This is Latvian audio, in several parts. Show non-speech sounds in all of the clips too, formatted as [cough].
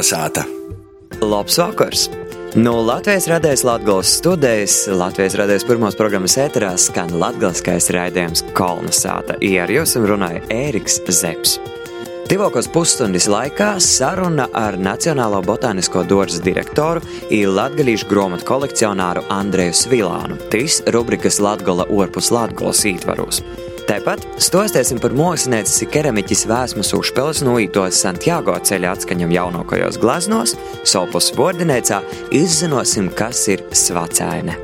Kolnesāta! Labs vakars! No Latvijas radijas Latvijas studijas Latvijas radijas pirmās programmas ēterā skan latgaliskais raidījums Kolnesāta. Ar jums runāja Ēriks Zepsi. Tuvākos pusstundas laikā saruna ar Nacionālo botānisko dārza direktoru un latgadījušu grāmatu kolekcionāru Andreju Svilānu. Trīs rubrikas Latgola orpus Latgolas ītvaros. Tāpat stosiesim par mākslinieces keramiķis Vēsmas Užpeles nūītos Santiago ceļa atskaņam jaunākajos glaznos, Sopus Vordinēcā izzinosim, kas ir svacēne.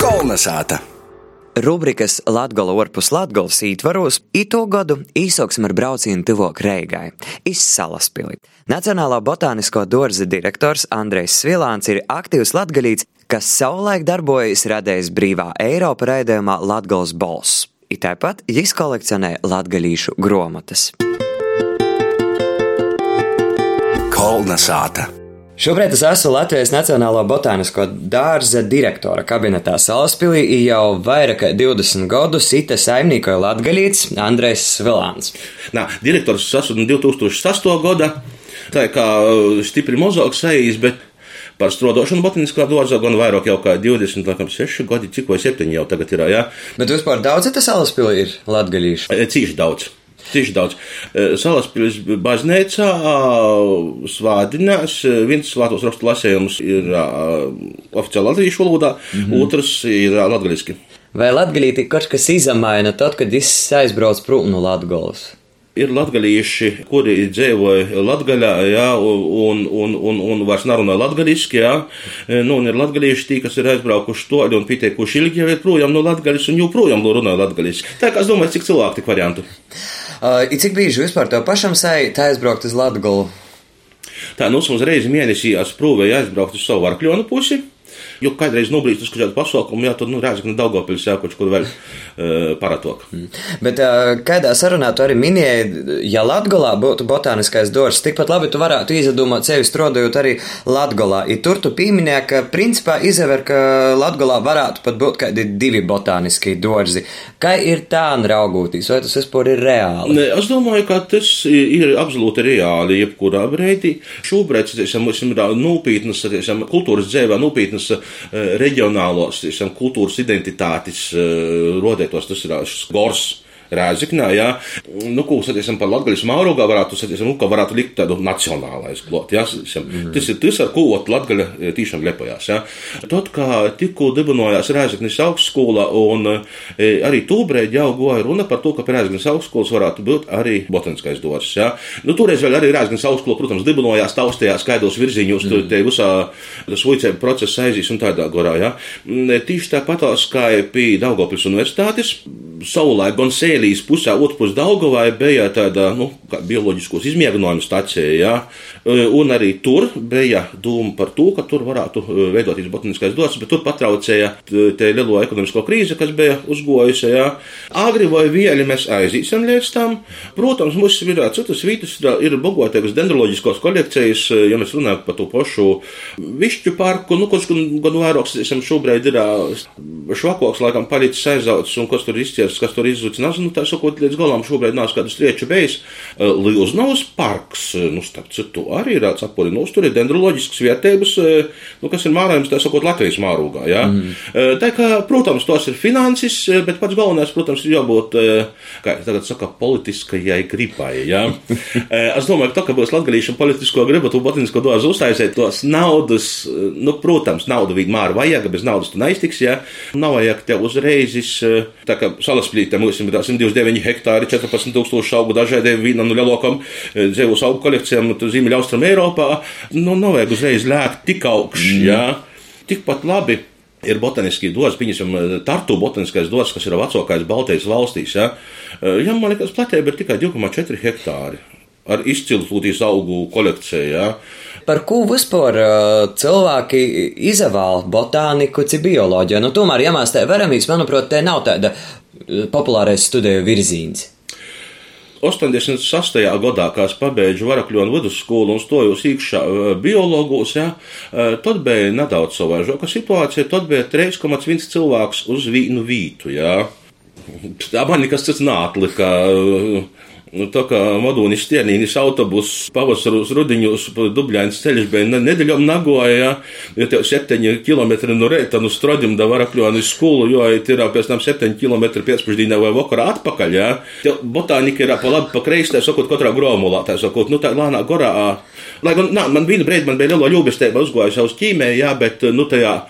Kolnesāta! Rubrikas Latvijas orpus Latvijas ietvaros ito gadu īsoksim ar braucienu tuvāk Reigai, izsalaspili. Nacionālā botānisko dārza direktors Andrejs Svilāns ir aktīvs latgalīts, kas savulaik darbojas radējis brīvā Eiropa raidījumā Latgals Bols. It tāpat viņš kolekcionē latgalīšu gromatas. Kolnesāta! Šobrīd es esmu Latvijas Nacionālā botānisko dārza direktora kabinetā Salaspīlī jau vairāk kā 20 gadus ita saimniekoja Latgalīts Andrejs Vilāns. Nā, direktors esmu 2008. gada, tā kā stipri mozauks sajīs, bet par strodošanu botaniskā dārzā gan vairāk jau kā 20, laikam 6 gadi, cik vai 7 jau tagad ir, jā. Bet vispār daudz tas Salaspīlī ir latgalīšu? Cīši daudz. Tieši daudz. Salaspils baznīcā svādinās. Viens svātos rakstu lasējums ir oficiāli latviešu valodā, mm -hmm. otrs ir latgaliski. Vai latgalīti kaut kas izamaina tad, kad viss aizbrauc prom no Latgolas? Ir latgalīši, kuri dzīvoja Latgaļā, jā, un, un, un, un vairs nerunā latgaliski, jā. Nu, un ir latgalīši tī, kas ir aizbraukuši to un pieteikuši ilgi jau ir projām no latgaļas un joprojām runā latgaliski. Tā kā es domāju, cik cilvēku tik variantu. Uh, cik bieži vispār tev pašam sēž aizbraukt uz Latviju? Tā nu, mums reizi mēnesī sprūvēja aizbraukt uz savu arkļonu pusi. Jo kādreiz nobrīd uz kādu pasaukumu, jā, tad, nu, redz, ka Daugopils jā, kaut kur vēl uh, paratok. Bet uh, kādā sarunā tu arī minēji, ja Latgolā būtu botāniskais dors, tikpat labi tu varētu izdomāt sevi strādājot arī Latgolā. I tur tu pieminēji, ka principā izaver, ka Latgolā varētu pat būt kādi divi botāniskie dorzi. Kā ir tā raugūtīs, vai tas vispār ir reāli? Ne, es domāju, ka tas ir absolūti reāli, jebkurā brīdī. Šobrīd, teiksim, mums ir nopietnas, teiksim, kultūras dzēvē, nopietnas reģionālos teiksim, kultūras identitātes rodētos, tas ir gors. Rēziknē, jā, nu, ko satīsim par latgaļas mārogā, varētu, satīsim, nu, ka varētu likt tādu nacionālais klot, jā, satīsim. Mm. Tas ir tas, ar ko latgaļa tīšām lepojās, jā. Tad, kā tikko dibinojās Rēziknis augstskola, un e, arī tūbrēd jau goja runa par to, ka pie Rēziknis augstskolas varētu būt arī botaniskais dors, jā. Nu, toreiz vēl arī Rēziknis augstskola, protams, dibinojās taustējās skaidos virziņos, mm. te visā uicēja procesa aizīs un tādā gorā, jā. Tīši tāpatās kā pie Daugopils universitātes, savulaik gan sēlīs pusē, otru pusē Daugovai bija tāda, nu, bioloģiskos izmēģinājumu stacija, jā, un arī tur bija doma par to, ka tur varētu veidoties botaniskais dots, bet tur patraucēja te lielo ekonomisko krīzi, kas bija uzgojusi, jā. Agri vai vieli mēs aizīsim līdz tam. Protams, mums ir citas vietas, ir bogotākas dendroloģiskos kolekcijas, ja mēs runājam par to pašu višķu parku, nu, kas gan, gan vairāk, šobrīd ir švakoks, laikam, palicis aizauts, un kas tur izciests, kas tur izzucis, nezinu, tā sakot, līdz galam šobrīd nāc kādu strieču beigas. Lielznavas parks, nu, starp citu, arī ir atsapurinos, tur ir dendroloģisks vietības, nu, kas ir mārājums, tā sakot, Latvijas mārūgā, jā. Mm. Tā kā, protams, tos ir finanses, bet pats galvenais, protams, ir jābūt, kā tagad saka, politiskajai gribai, jā. [laughs] es domāju, ka to, ka būs latgalīšana politisko gribu, tu botanisko dārzu uztaisīt tos naudas, nu, protams, naudu vienmēr vajag, bez naudas tu neiztiks, jā. Nav vajag tev uzreizis, tā kā salaspļītē mums ir 129 hektāri, 14,000 augu dažādiem vīnam, nu, lielākam dzīvos augu kolekcijām, nu, Ziemeļa Austrum Eiropā. Nu, nav vajag uzreiz lēkt tik augšs, mm. jā. Tikpat labi ir botaniskie dārzi, piemēram, Tartu botaniskais dārzs, kas ir vecākais Baltijas valstīs. Ja, ja man liekas, platība ir tikai 2,4 hektāri ar izcilu plūtīs augu kolekciju. Ja. Par ko vispār cilvēki izvēlas botāniku, cik bioloģiju? Nu, tomēr, ja mēs te varamīs, manuprāt, te nav tāda populārais studiju virziens. 86. gadā, kad es pabeidzu Varakļonu vidusskolu un stojos iekšā biologos, ja, tad bija nedaudz savādāka situācija. Tad bija 3,1 cilvēks uz vienu vītu. Ja. Tā man nekas cits nātlika Nu, tā kā Madūnis Stienīnis autobus pavasaros rudiņos pa Dubļainas ceļš bija nedēļom nagoja, ja, tev septeņi kilometri no reita no Strodim da varakļoni skolu, jo ir pēc tam septeņi kilometri pēcpašdīnā vai vakarā atpakaļ, ja. Tev botānika ir pa labi, pa kreisi, tā sakot, katrā gromulā, tā sakot, nu tā lānā gorā. Lai gan, nā, man viena brīdi man bija liela ļūbestība uzgājusi uz ķīmē, jā, bet, nu tajā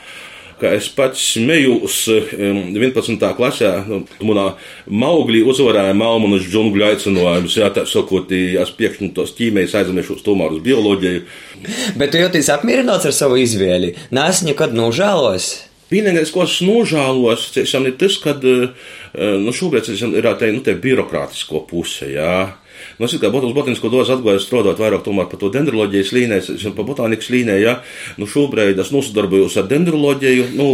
ka es pats smējos 11. klasē, nu, manā mauglī uzvarēja Malmanas džungļu aicinājumus, jā, tā sakot, es pēkšņi tos ķīmijas aizmirsu tomēr uz bioloģiju. Bet tu jūties apmierināts ar savu izvēli? Es nekad nožēlos. Vienīgais, ko es nožēlos, ir tas, ka nu, šobrīd ir tā nu, birokrātisko puse. Jā. Nu, es kā botānikas botanisko dozu atgāju strādāt vairāk tomēr par to dendroloģijas līniju, par botānikas līniju, ja. Nu, šobrīd es nosodarbojos ar dendroloģiju, nu,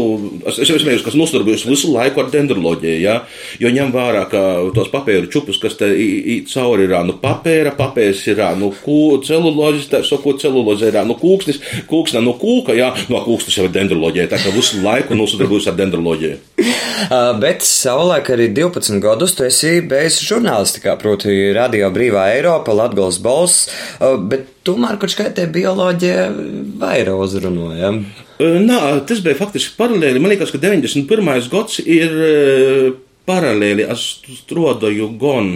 es, es esmu, kas nosodarbojos visu laiku ar dendroloģiju, ja, jo ņem vērā, ka tos papēru čupus, kas te īt cauri ir, nu, papēra, papērs ir, nu, kū, celulozis, tā sakot, celuloze ir, nu, kūksnis, kūksna, nu, kūka, jā, no kūksnis jau ir dendroloģija, tā kā visu laiku nosodarbojos ar dendroloģiju. [laughs] Bet savulaik arī 12 gadus tu esi bijis žurnālistikā, proti radio brīvā brīvā Eiropa, Latgals balss, bet tomēr kaut kā te bioloģija vairāk uzrunāja. Nā, tas bija faktiski paralēli. Man liekas, ka 91. gads ir paralēli. Es strādāju gan.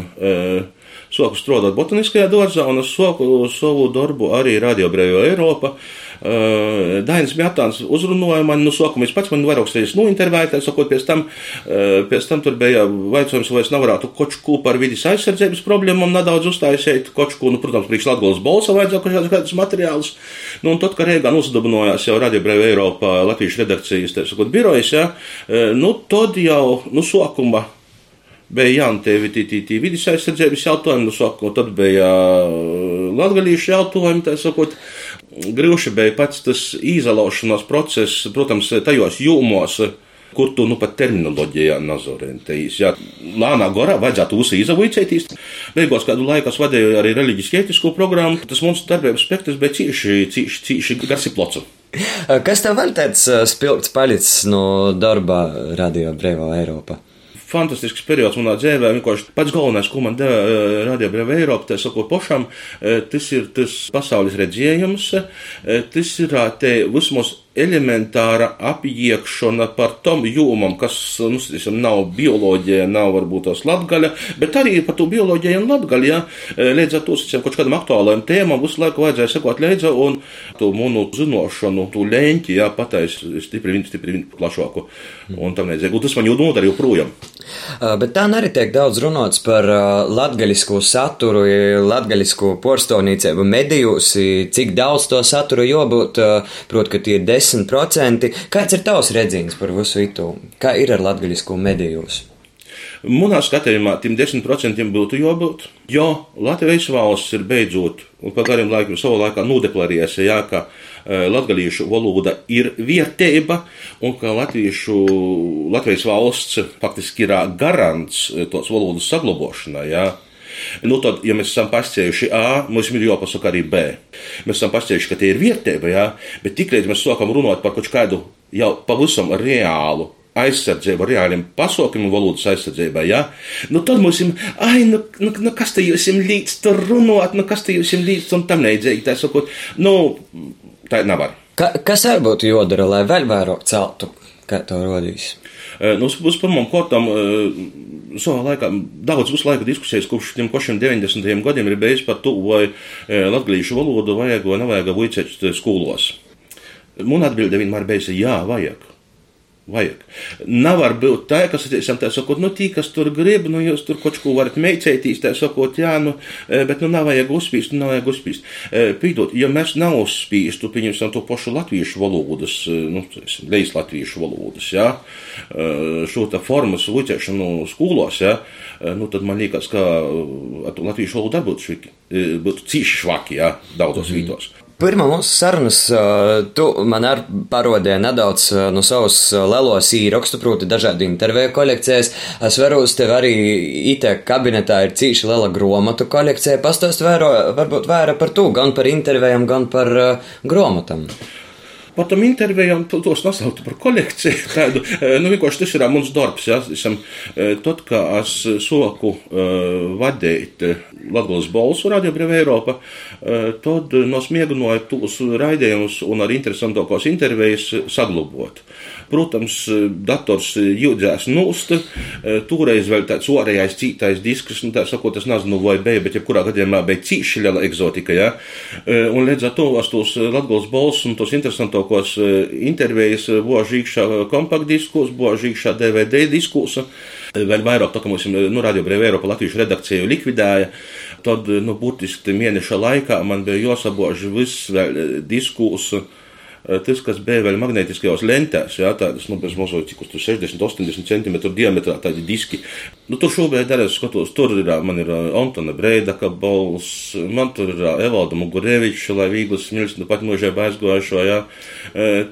Soku strādāt botaniskajā dārzā, un es soku savu darbu arī Radio Brīvā Eiropa. Uh, Dainis Mjatāns uzrunāja mani no nu, sākuma. Es pats man vairākas reizes nointervēju, sakot, pēc tam, uh, pēc tam tur bija vaicājums, vai es nevarētu kočku par vidas aizsardzības problēmām nedaudz uzstājusiet. Kočku, nu, protams, priekš Latgolas balsa vajadzēja kaut kādus materiālus. Nu, un tad, kad Rēgā uzdabanojās jau Radio Brīvā Eiropā Latvijas redakcijas, tā sakot, birojas, ja, nu, tad jau, nu, sākuma bija jānotēvi tī vidas aizsardzības jautājumi, nu, sākumā tad bija latgalīšu jautājumi, tā sakot, Grūši bija pats tas izolēšanās process, protams, tajos jūmos, kur tu nu pat terminoloģijā nazorientējies. Jā, lānā gorā vajadzētu uz izavīcēties. Beigās kādu laiku es vadīju arī reliģisku ētisko programmu. Tas mums darbības spektrs bija cīši, cīši, cīši garsi plocu. Kas tev vēl tāds spilgts palicis no darba Radio Brīvā Eiropā? Fantastisks periods manā dzīvē. Vienkārši pats galvenais, ko man deva uh, Radio Brīvā Eiropa, tas sako pašam, uh, tas ir tas pasaules redzējums, uh, tas ir te vismaz elementāra apjēgšana par tom jūmam, kas, nu, tiešām nav bioloģija, nav varbūt tās latgaļa, bet arī par to bioloģiju un latgaļu, ja, līdz ar to, tiešām, kaut kādam aktuālajam tēmam visu laiku vajadzēja sekot līdzi un to munu zinošanu, to leņķi, jā, patais stipri, stipri plašāku un tam. Un tas man jau nodara joprojām. Bet tā arī tiek daudz runāts par latgaļisko saturu, latgaļisko porstonīcību medijos, cik daudz to saturu jābūt, prot, ka tie ir 10%. Kāds ir tavs redzījums par visu itu? Kā ir ar latgaļisko medijos? Manā skatījumā tiem 10% būtu jābūt, jo Latvijas valsts ir beidzot, un pa gariem laikam savā laikā nodeklarējusi, jā, ka uh, latgalīšu valoda ir vietība, un ka latviešu, Latvijas valsts faktiski ir garants tos valodas saglabāšanai. Nu, tad, ja mēs esam pastājuši A, mums ir jāpasaka arī B. Mēs esam pastājuši, ka tie ir vietība, jā, bet tiklīdz mēs sākam runāt par kaut kādu jau pavisam reālu aizsardzību, reāliem pasaukumiem, valodas aizsardzībai, ja? nu, tad mums ir, ai, nu, nu, nu kas te jūs līdz tur runāt, nu, kas te jūs līdz un tam neidzīgi, tā sakot, nu, tā nevar. Ka, kas arī būtu jādara, lai vēl vairāk celtu, kā to rodīs? Nu, uz pirmām kārtām, savā laikā daudz laiku diskusijas kopš tiem pašiem 90. gadiem ir bijis par to, vai latviešu valodu vajag vai nevajag vuicēt skolos. Man atbilde vienmēr bijusi, jā, vajag. Vajag. Nevar būt tā, kas, teiksim, tā sakot, nu, tī, kas tur grib, nu, jūs tur kaut ko varat meicētīs, tā sakot, jā, nu, e, bet, nu, nav vajag uzspīst, nu, nav vajag uzspīst. E, pīdot, ja mēs nav uzspīstu, pieņemsim to pašu latviešu valodas, e, nu, lejas latviešu valodas, jā, šo tā formas uķēšanu skolos, jā, nu, tad man liekas, ka latviešu valodu būtu, būtu cīši švaki, jā, daudzos mm vītos. Pirmā mūsu sarunas, tu man arī parodēji nedaudz no savas lelos īrakstu, proti dažādi interviju kolekcijas. Es varu uz tevi arī IT kabinetā ir cīši liela gromatu kolekcija. Pastāst vēro, varbūt vēra par to, gan par intervijām, gan par uh, Pat tam intervijām tos nosaukt par kolekciju. [laughs] Tādu, nu, vienkārši tas ir mums darbs. Ja? Esam, tad, kā es soku uh, vadīt Latvijas balsu Radio Brīvā Eiropa, uh, tad nos mēģināju tos raidījumus un ar interesantākos intervijas saglabot. Protams, dators jūdzēs nūst, toreiz vēl tāds orējais cītais disks, nu tā sakot, tas nezinu, vai bija, bet jebkurā gadījumā bija cīši liela egzotika, ja? Un līdz ar to tos Latgals balss un tos interesantākos intervijas boži iekšā kompaktdiskos, boži iekšā DVD diskus. Vēl vairāk, tā kā mums nu, Radio Brīvā Eiropa Latvijas redakciju likvidēja, tad, nu, būtiski mēneša laikā man bija jāsabož viss vēl diskus Eh, tas, kas bija vēl magnētiskajos lentēs, jā, tādas, nu, bez mazliet, cik uz 60, 80 cm diametrā tādi diski. Nu, tur šobrīd arī skatos, tur ir, man ir Antona Breidaka balss, man tur ir Evalda Mugureviča, lai vīglas smiļs, nu, pat mūžē aizgojušo, jā,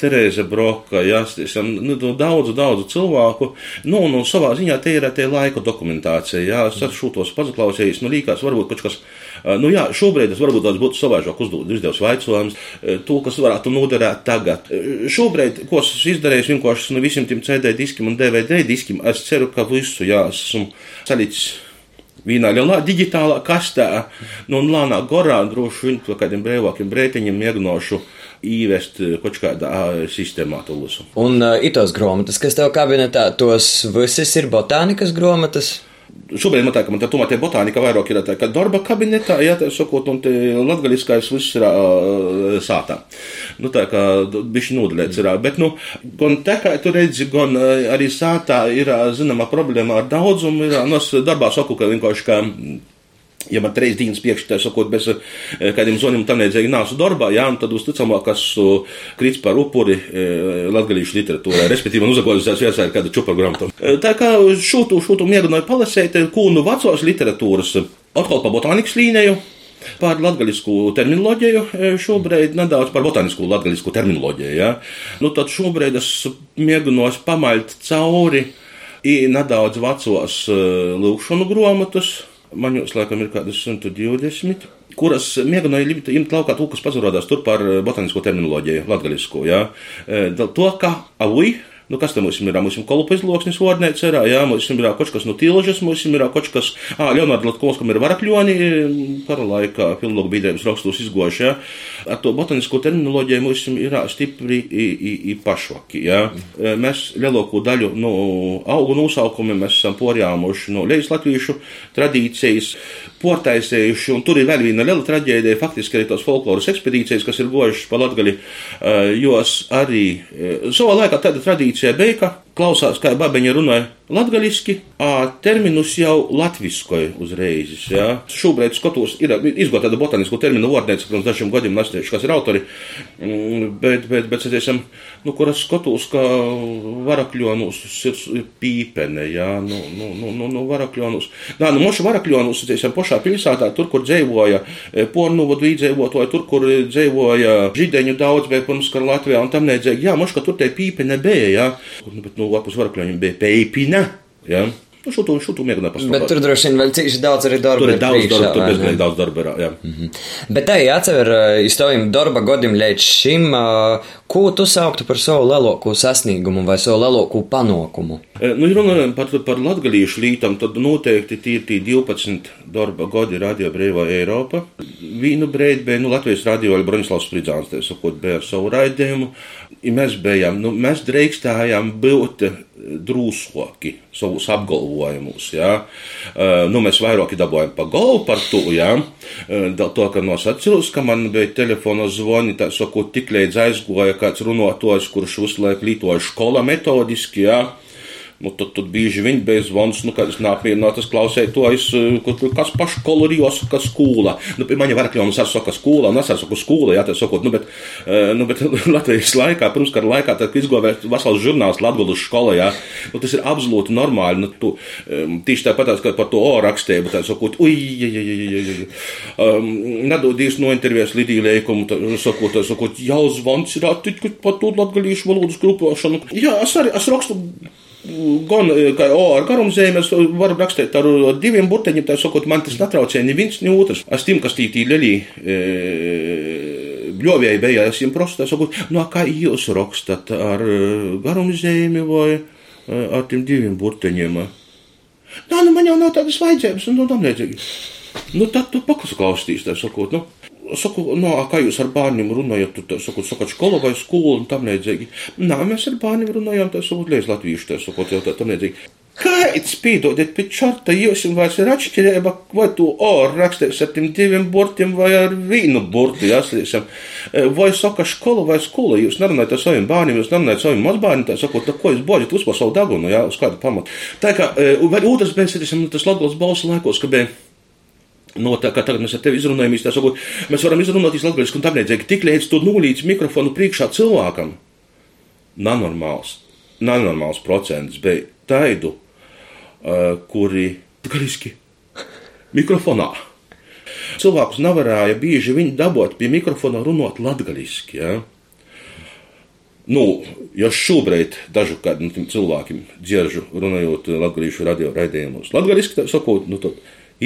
Terēze Broka, jā, nu, daudzu, daudzu cilvēku, nu, nu, savā ziņā te ir tie laika dokumentācija, jā, es ar šūtos pazaklausījis, nu, līkās varbūt kaut kas, nu, jā, šobrīd es varbūt tāds būtu savaižāk uzdot, uzdevs vaicojums, to, kas varētu noderēt tagad. Šobrīd, ko es izdarīju, vienkārši no visiem tiem CD diskiem un DVD diskiem, es ceru, ka visu, jā, esmu salicis vienā lielā digitālā kastē, nu, un lānā gorā droši vien par kādiem brīvākiem brētiņiem mēģināšu īvest kaut kādā sistēmā to lusu. Un uh, itos grāmatas, kas tev kabinetā, tos visas ir botānikas grāmatas? Šobrīd man tā, ka man tā tomēr tie botānika vairāk ir tā, ka darba kabinetā, jā, tā sakot, un te latgaliskais viss ir uh, sātā. Nu, tā kā bišķi nodalēts ir, bet, nu, gan te, kā tu redzi, gan arī sātā ir, zināmā, problēma ar daudzumu, ir, nu, es darbā saku, ka vienkārši, ka Ja man trīs dienas priekšā, sakot, bez kādiem zvaniem tam neiedzēja nāsu darbā, jā, un tad uzticamāk, kas krīts par upuri latgalīšu literatūrā, respektīvi man uzagolizēs viesā ar kādu čupa grāmatu. Tā kā šūtu, šūtu mēģināju palasēt, kūnu vecos literatūras, atkal pa botānikas līniju, Par latviešu terminoloģiju šobrīd nedaudz par botānisku latviešu terminoloģiju. Ja? Nu, tad šobrīd es mēģinu pamaļt cauri nedaudz vecos lūkšanu grāmatas, man jūs laikam ir kādas 120, kuras mēģināja ņemt laukā to, kas pazarodās tur par botanisko terminoloģiju, latgaļisko, jā. To, ka avui Nu, kas tam mums ir? Mums ir kolupes loksnis vārnēts, ir, jā, mums ir kaut kas no tilžas, mums ir kaut kas, ā, Leonardo Latkovskam ir varakļoni, kara laikā filologu biedrības rakstos izgojuši, jā. Ar to botanisko terminoloģiju mums ir stipri i, i, i pašvaki, jā. Mēs lielāko daļu no augu nosaukumiem mēs esam porjāmuši no lejas latviešu tradīcijas, portaisējuši, un tur ir vēl viena liela traģēdija, faktiski arī tos folkloras ekspedīcijas, kas ir gojušas pa Latgali, jo arī savā laikā tāda tradīcija Policija beika klausās, kā babeņa runāja latgaliski, terminus jau latviskoja uzreiz. Ja. Šobrīd skatos, ir izgota tāda botanisko terminu vārdnēca, pirms dažiem gadiem nastieši, kas ir autori, mm, bet, bet, bet, teiksim, nu, kuras skatos, ka varakļonus ir pīpene, ja, nu, nu, nu, nu, nu varakļonus. Nā, nu, mošu varakļonus, teiksim, pošā pilsētā, tur, kur dzēvoja pornu vadu īdzēvotoja, tur, kur dzēvoja žideņu daudz, bija pirms kara Latvijā, un tam nedzēja, jā, mošu, ka tur te pīpene bija, ja, nu, bet, nu, lapus varakļoņiem bija peipina. Ja? Nu, šo to, šo to mēģināju pastāstīt. Bet tur droši vien vēl cīši daudz arī darba. Tur ir daudz darba, tur bezgalīgi daudz darba. Jā. Mm -hmm. Bet tā jāatcer iz taviem darba godiem līdz šim, ko tu sauktu par savu lielāko sasniegumu vai savu lielāko panākumu? Nu, ja runājam par, par latgalīšu lītam, tad noteikti tie ir tie 12 darba gadi Radio Brīvā Eiropa. Vīnu brīdi bija, nu, Latvijas radio vai Broņislavs Spridzāns, tā sakot, bija ar savu raidījumu. Ja mēs bijām, nu, mēs drīkstājām būt drūsoki savus apgalvojumus. Ja? Nu, mēs vairāk dabūjām pa galvu par to, ja? to, ka nosacījums, ka man bija telefona zvani, tā sakot, tik līdz aizgoja kāds runātājs, kurš visu laiku lietoja skola metodiski. Ja? Nu, tad, tad bieži viņi bija zvans, nu, kad es neapmierinātos klausētos, kas pašu kolorijos, kas skūla. Nu, man jau vairāk jau mums saka skūla, un es saku skūla, jā, tā sakot, nu, bet, nu, bet [laughs] Latvijas laikā, pirms kara laikā, tad, izgovēja vesels žurnāls Latgulas skolā, jā, nu, tas ir absolūti normāli. Nu, tu, tieši tāpat, kā par to O rakstīju, bet tā sakot, uj, um, nedodies no intervijas Lidija Leikumu, sakot, sakot, jau zvans ir attikt par to latgalīšu valodas grupošanu. Jā, es arī, es rakstu gan kā, o, ar garumzēm es varu rakstīt ar diviem burteņiem, tā sakot, man tas netraucē neviens, ne otrs. Es tim, kas tī tī ļaļī, e, Ļovēji bija, es viņiem prostu, saku, no kā jūs rakstat ar garumzīmi vai ar tiem diviem burteņiem? Nā, nu man jau nav tādas vajadzības, un nu, tam līdzīgi. Nu, tad tu paklausīs, tā sakot, nu. Saku, no, kā jūs ar bērniem runājat, tu saku, sakat, skola vai skola un tam līdzīgi. Nā, mēs ar bērniem runājām, tā sakot, lies latviešu, tā sakot, jau tā, tam līdzīgi. Kāds spīdodiet pie čarta, jūs jums vairs ir atšķirība, vai tu or rakstīs ar tiem diviem burtiem vai ar vīnu burti, jāslīsam. Vai saka škola vai skola, jūs nerunājat ar saviem bērniem, jūs nerunājat ar saviem mazbērniem, tā sakot, tā ko jūs boģat uz savu dagunu, jā, uz kādu pamatu. Tā kā, vai otrs bija, tas Latgals balsu laikos, ka bija. No tā kā tagad mēs ar tevi izrunājamies, tā sakot, mēs varam izrunāties latgaļiski un līdzīgi. Tik līdz tu nulīdz mikrofonu priekšā cilvēkam, nenormāls, nenormāls procents bija taidu, uh, kuri gariski mikrofonā. Cilvēkus nevarēja bieži viņi dabūt pie mikrofona runāt latgaļiski. Ja? Nu, ja šobrīd dažu kādiem nu, cilvēkiem dzieržu runājot latgaļīšu radio raidījumos, latgaļiski tā sakot, nu tad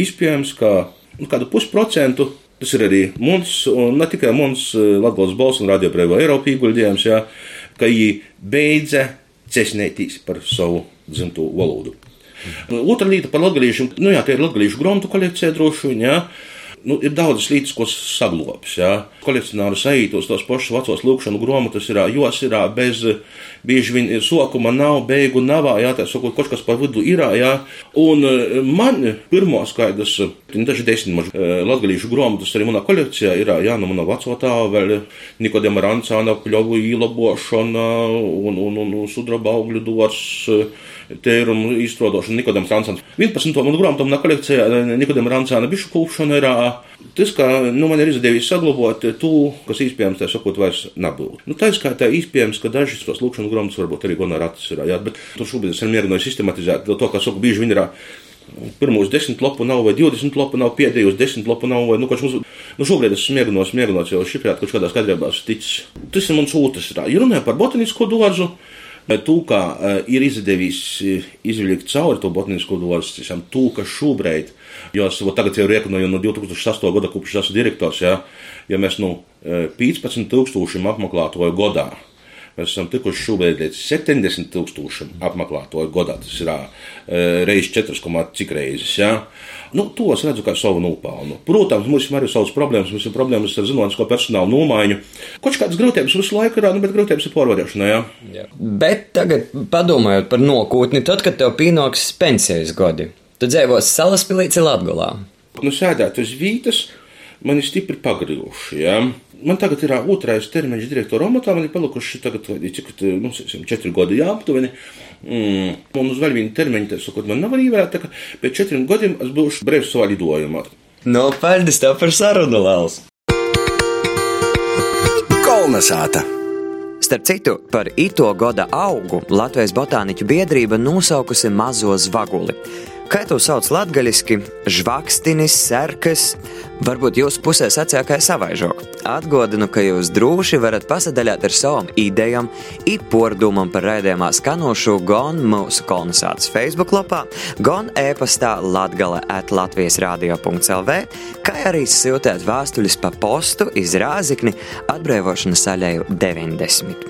Iespējams, ka nu, kādu pusprocentu. Tas ir arī mums, un ne tikai mums, Latvijas balss un radio brīvā Eiropa ieguldījums, jā, ka viņi beidza cesnētīs par savu dzimto valodu. Otra lieta par latgalīšu, nu jā, tie ir latgalīšu grāmatu kolekcija droši vien, jā. Nu, ir daudzas lietas, ko saglabājis. Ja? Kolekcionāri saītos tos pašus vecos lūkšanu grāmatas, ir ir bez, bieži vien ir sokuma, nav beigu, nav, jā, tā sakot, kaut kas pa vidu ir, jā. Un man pirmā skaidrs, daži desmit mažu latgalīšu grāmatas arī manā kolekcijā ir, jā, no mana vecotā vēl Nikodema Rancāna pļovu īlabošana un, un, un, un sudraba augļu dors tērumu izstrādāšanu Nikodams Rancāns. 11. man grāmatā manā kolekcijā Nikodama Rancāna bišu kūpšana ir tas, ka nu, man ir izdevies saglabāt to, kas iespējams, tā sakot, vairs nebūtu. Nu, tā skaitā iespējams, ka dažas tos lūkšanas grāmatas varbūt arī ir, jā, bet tur šobrīd es mēģināju sistematizēt, to, kā saku, bieži viņi ir pirmos desmit lapu nav, vai 20 lapu nav, pēdējos desmit lapu nav, vai, nu, kaut kas, nu, šobrīd es smieginos, smieginos jau šifrēt, kaut kādās kadrībās ticis. Tas ir mans otrs. Ja runāju par botanisko dārzu, to, kā uh, ir izdevies izvilkt cauri to botanisko dārstu, to, ka šobrīd, jo es tagad jau rēķinu no 2008. gada, kopš esmu direktors, ja, ja mēs nu 15 tūkstošiem apmeklētoju gadā. Mēs esam tikuši šobrīd līdz 70 tūkstošiem apmeklētoju gadā. Tas ir reizes 4, cik reizes. Ja? Nu, to es redzu kā savu nopelnu. Protams, mums ir arī savas problēmas. Mums ir problēmas ar zinātnisko personālu nomaiņu. Kaut kādas grūtības visu laiku ir, nu, bet grūtības ir pārvarēšanā. Ja? Jā. Bet tagad, padomājot par nākotni, tad, kad tev pienāks pensijas gadi, tu dzīvos salaspīlīci Latgulā. Nu, sēdēt uz vītas, man ir stipri pagriluši. Ja? Man tagad ir otrais termiņš direktora amatā, man ir palikuši tagad, cik, nu, četri gadi jāaptuveni. Mm. Un uz vēl vienu termiņu, tas, sakot, man nav arī vēl, tā ka pēc četriem gadiem es būšu brīvs savā lidojumā. No, paldies tev par sarunu, Lals! Kolnesāta! Starp citu, par ito gada augu Latvijas Botāniķu biedrība nosaukusi mazo zvaguli. Kā to sauc latviešu, žvakstinis, serkas, varbūt jūsu pusē sacīkāja savaižok. Atgādinu, ka jūs droši varat pasadalīt ar savām idejām, īpordumam par raidījumā skanošu gan mūsu kolonizācijas Facebook lapā, gan e-pastā latgale at Latvijas radio.lv, kā arī siltēt vēstuļus pa postu iz Rāzikni atbrīvošanas saļēju 90.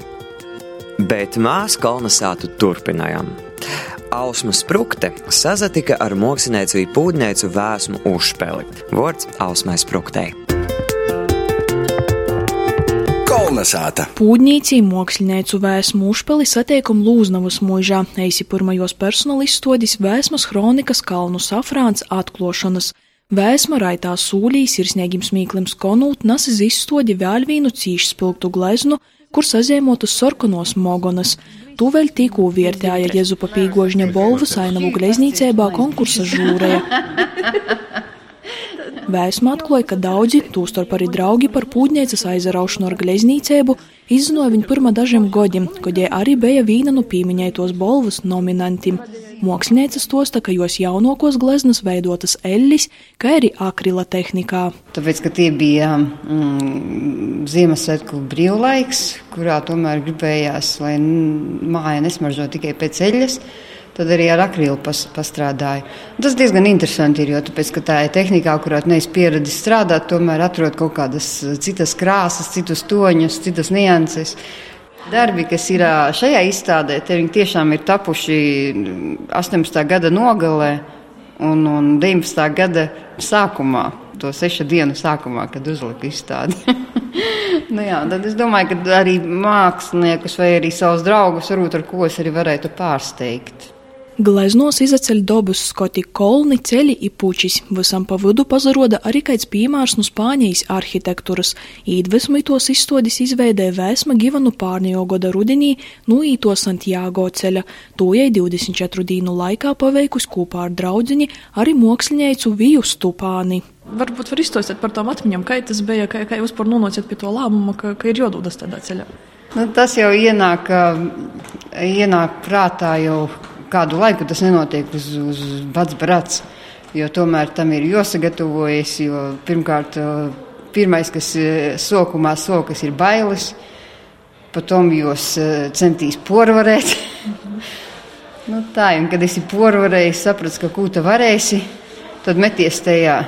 Bet mēs kolonizātu turpinājām. Ausma Sprukte sazatika ar mākslinieci pūdnēcu vēsmu uzspēli. Vārds Ausmai Spruktei. Kolnesāta. Pūdnīcī māksliniecu vēsmu uzspēli satiekam Lūznavas mūžā, eisi pirmajos personalistodis vēsmas kronikas kalnu safrāns atklošanas. Vēsma raitā sūlī sirsniegim smīklim skonūt nasis izstodi vēl vīnu cīšu spilgtu gleznu, kur sazīmotas sarkanos mogonas. Tūveļ tikko vietēja Jezupa Pīgožņa bolvu sainavu gleznīcībā konkursa žūrēja. Vēsma atklāja, ka daudzi, tūstarp arī draugi par pūdniecas aizaraušanu ar gleznīcēbu, izzināja viņu pirmā dažiem gadiem, kad jie arī bija vīna no pīmiņaitos bolvas nominantiem. Mākslinieca stosta, ka jos jaunākos gleznas veidotas eļļas, kā arī akrila tehnikā. Tāpēc, ka tie bija mm, Ziemassvētku brīvlaiks, kurā tomēr gribējās, lai māja nesmaržo tikai pēc eļļas, tad arī ar akrilu pas, pastrādāju. Tas diezgan interesanti ir, jo tāpēc, tā ir tehnika, kurā neesmu pieradis strādāt, tomēr atrod kaut kādas citas krāsas, citus toņus, citas nianses. Darbi, kas ir šajā izstādē, viņi tiešām ir tapuši 18. gada nogalē un, un 19. gada sākumā, to sešu dienu sākumā, kad uzlika izstādi. [laughs] nu jā, tad es domāju, ka arī māksliniekus vai arī savus draugus varbūt ar ko es arī varētu pārsteigt. Gleznos izaceļ dobus skoti kolni, ceļi i pučis, visam pa vidu pazaroda arī kāds piemērs no Spāņijas arhitektūras. Īdvesmu tos izstodis izveidē vēsma Givanu pārnējo goda rudenī no īto Santiago ceļa. To jai 24 dienu laikā paveikus kopā ar draudziņi arī mākslinieci Viju Stupāni. Varbūt var izstāstīt par tām atmiņām, kā tas bija, kā, kā jūs par nonācat pie to lēmumu, ka, ka ir jododas tādā ceļā. Nu, tas jau ienāk, ienāk prātā jau kādu laiku tas nenotiek uz, uz pats brats, jo tomēr tam ir jāsagatavojas, jo pirmkārt, pirmais, kas sokumā sokas, ir bailes, potom jūs centīs porvarēt. [laughs] nu, tā, un kad esi porvarējis, saprats, ka kūta varēsi, tad meties tajā,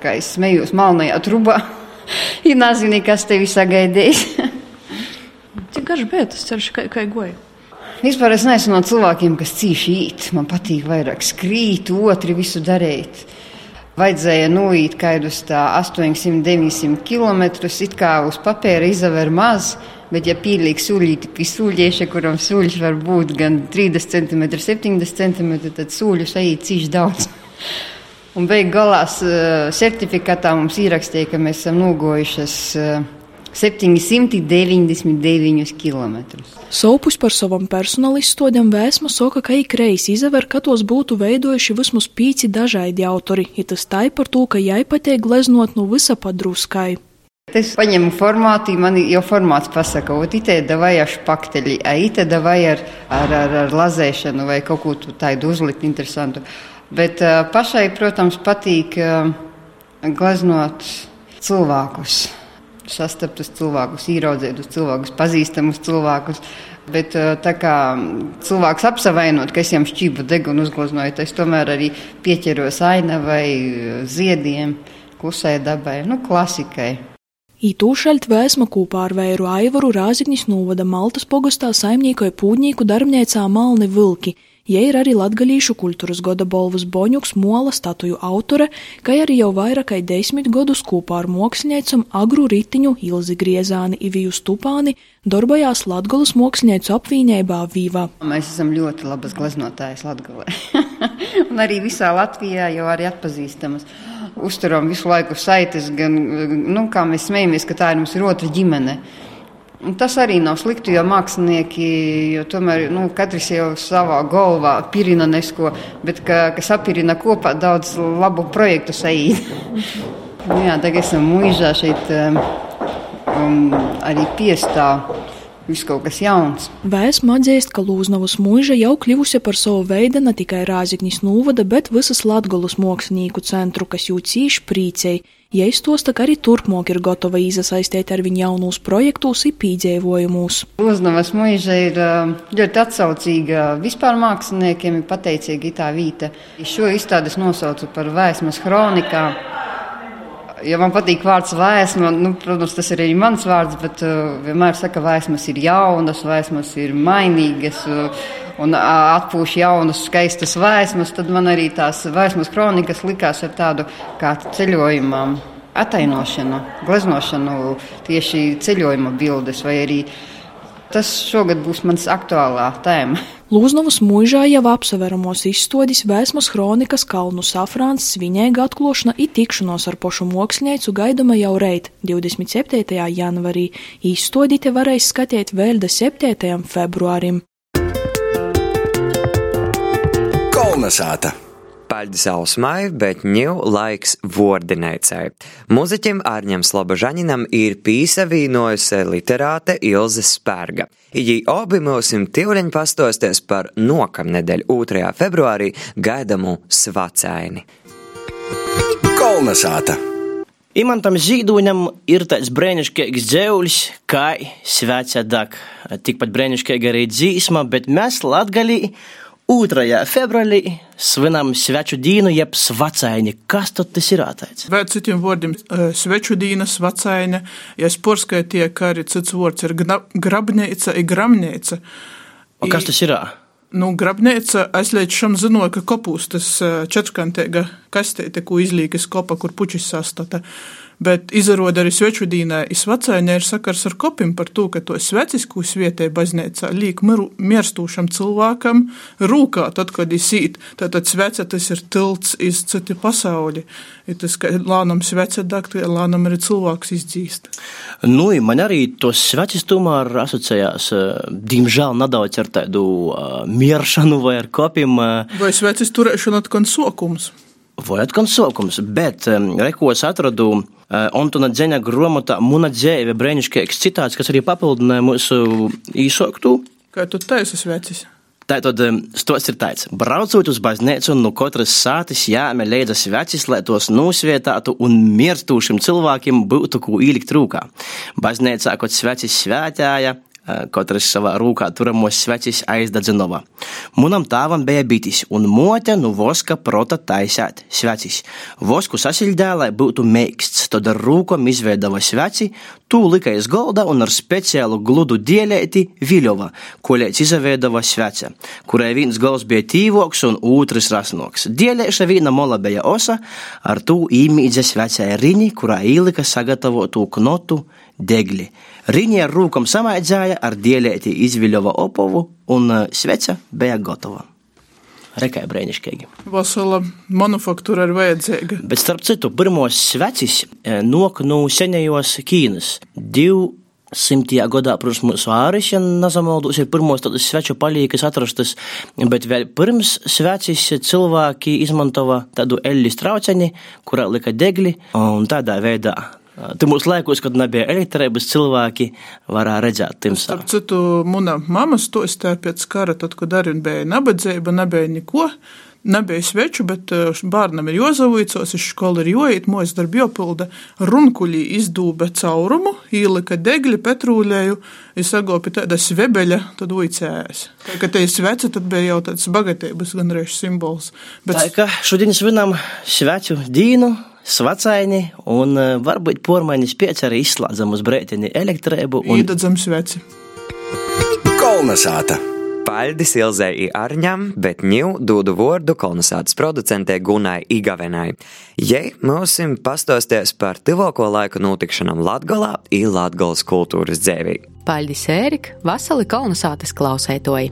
kā es smējos, malnajā trubā. [laughs] Ir nezini, kas tevi sagaidīs. [laughs] Cik garš bija tas ceļš, kā, kā goja? Vispār es neesmu no cilvēkiem, kas cīši īt. Man patīk vairāk skrīt, otri visu darīt. Vajadzēja noīt kādus 800, 900 km. It kā uz papīra izaver maz, bet ja pieliek sūļīti pie sūļieša, kuram sūļš var būt gan 30 cm, 70 cm, tad sūļu sajūt cīši daudz. Un beig galās certifikātā mums ierakstīja, ka mēs esam nogojušas 799 km. Sopus par savam personālistodam vēsma soka, ka ikreiz izaver, ka tos būtu veidojuši vismaz pīci dažādi autori, ir tas tai par to, ka jai patiek gleznot no visa padruskai. Es paņemu formātu, man jau formāts pasaka, o, itē davai ar špakteļi, a itē davai ar, ar, ar, ar lazēšanu vai kaut ko tādu uzlikt interesantu. Bet uh, pašai, protams, patīk uh, gleznot cilvēkus sastapt uz cilvēkus, ieraudzīt uz cilvēkus, pazīstamus cilvēkus. Bet tā kā cilvēks apsavainot, ka es viņam šķību degunu uzgleznoju, es tomēr arī pieķeros ainavai, ziediem, klusai dabai, nu, klasikai. Ītūšaļt vēsma kopā ar vēru Aivaru Rāziknis novada Maltas pogastā saimniekoja pūdņīku darbniecā Malni Vilki – Ja ir arī latgalīšu kultūras goda bolvas Boņuks mola statuju autore, kā arī jau vairāk kā desmit gadus kopā ar māksliniecam Agru Ritiņu, Ilzi Griezāni, Iviju Stupāni darbojās Latgolas mākslinieci apvienībā Vīvā. Mēs esam ļoti labas gleznotājas Latgalē. [laughs] un arī visā Latvijā jau arī atpazīstamas. Uzturam visu laiku saites, gan, nu, kā mēs smejamies, ka tā ir mums ir otra ģimene. Un tas arī nav slikti, jo mākslinieki, jo tomēr nu, katrs jau savā galvā pirina nesko, bet ka, kas apirina kopā daudz labu projektu saīt. [laughs] nu, jā, tagad esam mūžā šeit um, arī piestāv. Viss kaut kas jauns. Vēsma atzīst, ka Lūznavas mūža jau kļuvusi par savu veidu ne tikai Rāziknis Nūvada, bet visas Latgolas mākslinieku centru, kas jūtīši priecēji. Ja iztosta, ka arī turpmāk ir gatava iesaistīt ar viņu jaunos projektos un pīdzēvojumus. Lūznavas mūža ir ļoti atsaucīga vispār māksliniekiem, ir pateicīga tā vīta. Šo izstādes nosaucu par vēsmas kronikām. Ja man patīk vārds vēsma, nu, protams, tas ir arī mans vārds, bet uh, vienmēr saka, ka vēsmas ir jaunas, vēsmas ir mainīgas uh, un uh, atpūš jaunas, skaistas vēsmas. Tad man arī tās vēsmas kronikas likās ar tādu kā ceļojuma atainošanu, gleznošanu, tieši ceļojuma bildes vai arī Tas šogad būs mans aktuālā tēma. Lūznavas mūžā jau apseveramos izstodis vēsmas kronikas kalnu safrāns svinēga atklošana i tikšanos ar pošu mākslinieci gaidama jau reit 27. janvarī. Izstodīte varēs skatīt vēl da 7. februārim. Kolnesāta! Paļģis ausmai, bet ņū laiks vordinēcai. Muziķim Ārņam Slobožaņinam ir pīsavīnojusi literāte Ilze Spērga. Jī obi mūsim tīvļiņ pastosties par nokamnedēļ 2. februārī gaidamu svacēni. Kolnesāta! Imantam zīdūņam ir tāds brēnišķīgs dzēuļs, kā svecēdak. Tikpat brēnišķīga arī dzīsma, bet mēs latgalī 2. februārī svinam sveču dienu, jeb svacaini. Kas tad tas ir ātrāts? Vēl citiem vārdiem - sveču diena, svacaini. Ja es porskaitīju, ka arī cits vārds ir grabnīca, ir gramnīca. O kas tas ir? Nu, grabnīca, es līdz šim zināju, ka kopūstas četrkantīga kastīte, ko izlīkas kopa, kur puķis sastata. Bet izrādās arī svečudīnā, izvacēņā ir sakars ar kopim par to, ka to svecisku svietē baznīcā liek mirstūšam cilvēkam rūkā, tad, kad izsīt. Tātad svece tas ir tilts iz citi pasauli. Ir tas, ka lānam svece dakt, lānam arī cilvēks izdzīst. Nu, man arī tos svecis tomēr asociējās, diemžēl, nedaudz ar tādu uh, mieršanu vai ar kopim. Uh, vai svecis turēšana atkon sokums? Vai atkon sokums, bet um, rekos atradu Antona Dzeņa grāmatā Muna dzīve brīnišķīgs citāts, kas arī papildināja mūsu īsoktu. Kā tu taisas vecis? Tātad stos ir tāds, braucot uz baznīcu, no katras sātis jāme leidzas vecis, lai tos nosvietātu un mirstūšiem cilvēkiem būtu ko īlikt rūkā. Baznīcā, kad svecis svētāja, katrs savā rūkā turamos svecis aizdadzinova. Munam tāvam bija bitis, un mote nu voska prota taisēt svecis. Vosku sasildē, lai būtu meiksts, tad ar rūkom izveidava sveci, tū lika iz golda un ar speciālu gludu dielēti viļova, ko lēc izaveidava svece, kurai viens gals bija tīvoks un otrs rasnoks. Dielēša vīna mola bija osa, ar tū īmīdze svecē riņi, kurā īlika sagatavotu knotu degli. Riņi ar rūkam samaidzēja, ar dielēti izviļova opovu, un sveca bija gatava. Rekai brīnišķīgi. Vasala manufaktūra ir vajadzīga. Bet starp citu, pirmos svecis nok no senajos Ķīnas. Divu simtajā gadā, protams, mūsu āris, ja nezamaldos, ir pirmos tādas sveču palīkas atrastas, bet vēl pirms svecis cilvēki izmantova tādu eļļu trauceni, kurā lika degli, un tādā veidā Timos laikos, kad nebija elektrības, cilvēki varēja redzēt timsā. Starp citu, mana mama stostāja pēc kara, tad, kad arī bija nabadzība, nebija neko. Nebija sveču, bet bērnam ir jozavīcos, iz skolu ir joīt, mojas darbi jopilda, runkuļī izdūbe caurumu, īlika degļi, petrūļēju, izsagopi tāda svebeļa, tad uicējās. Tā, ka te ir sveca, tad bija jau tāds bagatības ganreiz simbols. Bet... Tā, ka šodien svinam sveču dīnu, svacaini un varbūt pormaiņas pieci arī izslēdzam uz brētini elektrību un iededzam sveci. Kolnesāta! Paldies Ilzai Arņam, bet ņū dūdu vārdu kolonizācijas producentē Gunai Igavenai. Jei mūsim pastosties par tivoko laiku notikšanam Latgolā i Latgolas kultūras dzēvī. Paldies, Ērika, vasali kolonizācijas klausētoji!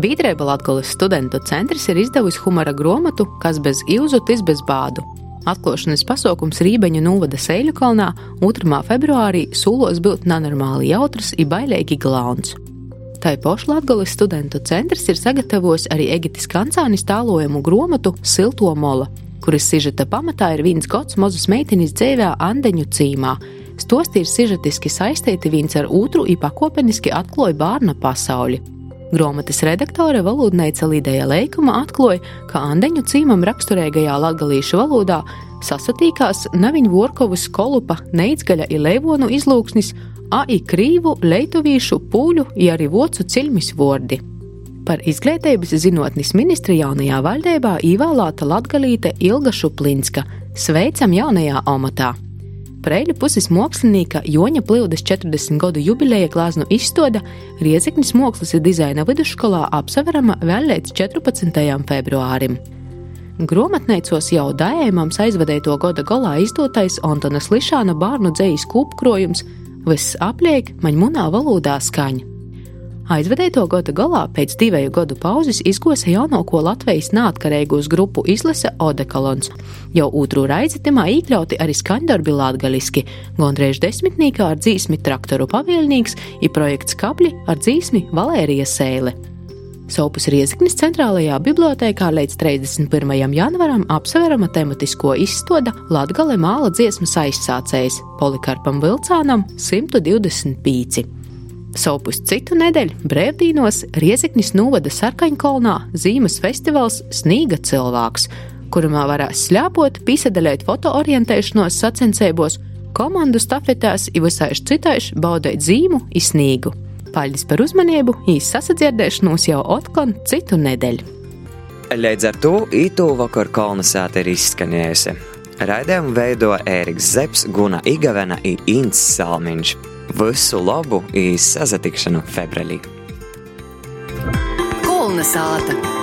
Bīdrēba Latgolas studentu centrs ir izdevusi humora grāmatu, kas bez ilzutis bez bādu Atklāšanas pasākums Rībeņu novada Sēļu kalnā 2. februārī sūlos būt nenormāli jautrs un bailīgi glauns. Tā paša Latvijas studentu centrs ir sagatavojis arī Egitis Kancānis tālojumu grāmatu Silto mola, kuras sižeta pamatā ir viens gods mazas meitenes dzīvē Andeņu cīmā. Stosti ir sižetiski saistīti viens ar otru un pakopeniski atklāja bērna pasauli. Grāmatas redaktore valodneica Līdēja Leikuma atklāja, ka Andeņu cīmam raksturīgajā latgalīšu valodā sasatīkās Naviņu Vorkovas kolupa neicgaļa i leivonu izlūksnis, a i krīvu, leituvīšu, pūļu, i arī vocu ciļmis vordi. Par izglītības zinātnes ministri jaunajā valdībā īvēlēta Latgalīte Ilga Šuplinska. Sveicam jaunajā amatā! Preļu puses mākslinieka Joņa Plīvdas 40 gadu jubileja glāznu izstāde Riezeknis mākslas un dizaina vidusskolā apseverama vēl līdz 14. februārim. Gromatneicos jau dājēmams aizvadēto gada galā izdotais Antonas Lišāna bērnu dzējas kūpkrojums Viss apliek maņmunā valodā skaņa. Aizvedēto gada galā pēc divu gadu pauzes izgosa jaunāko Latvijas neatkarīgos grupu izlase Odekalons. Jau otru reizi timā iekļauti arī skaņdarbi latgaliski, gondriež desmitnīkā ar dzīsmi traktoru pavēlnīgs, ir projekts Kabļi ar dzīsmi Valērija Sēle. Sopus Rieziknis centrālajā bibliotēkā līdz 31. janvaram apsverama tematisko izstāde Latgale māla dziesmas aizsācējs Polikarpam Vilcānam 125. Savukārt citu nedēļu brīvdienos Riezeknis novada Sarkaņkolnā zīmes festivāls Snīga cilvēks, kurumā varēs slēpot, pīsadaļot fotoorientēšanos sacensībos, komandu stafetēs, visādi citādi baudīt zīmu, izsnīgu. Paļģis par uzmanību, īsi sasadzirdēšanos jau otkon citu nedēļu. Līdz ar to īto vakar kolonizāte ir izskanējusi. Raidījumu veido Ēriks Zepsi, Guna Igavena un Inns Salmiņš. Visu labu īsu sazatikšanu februārī! Kolonizāta!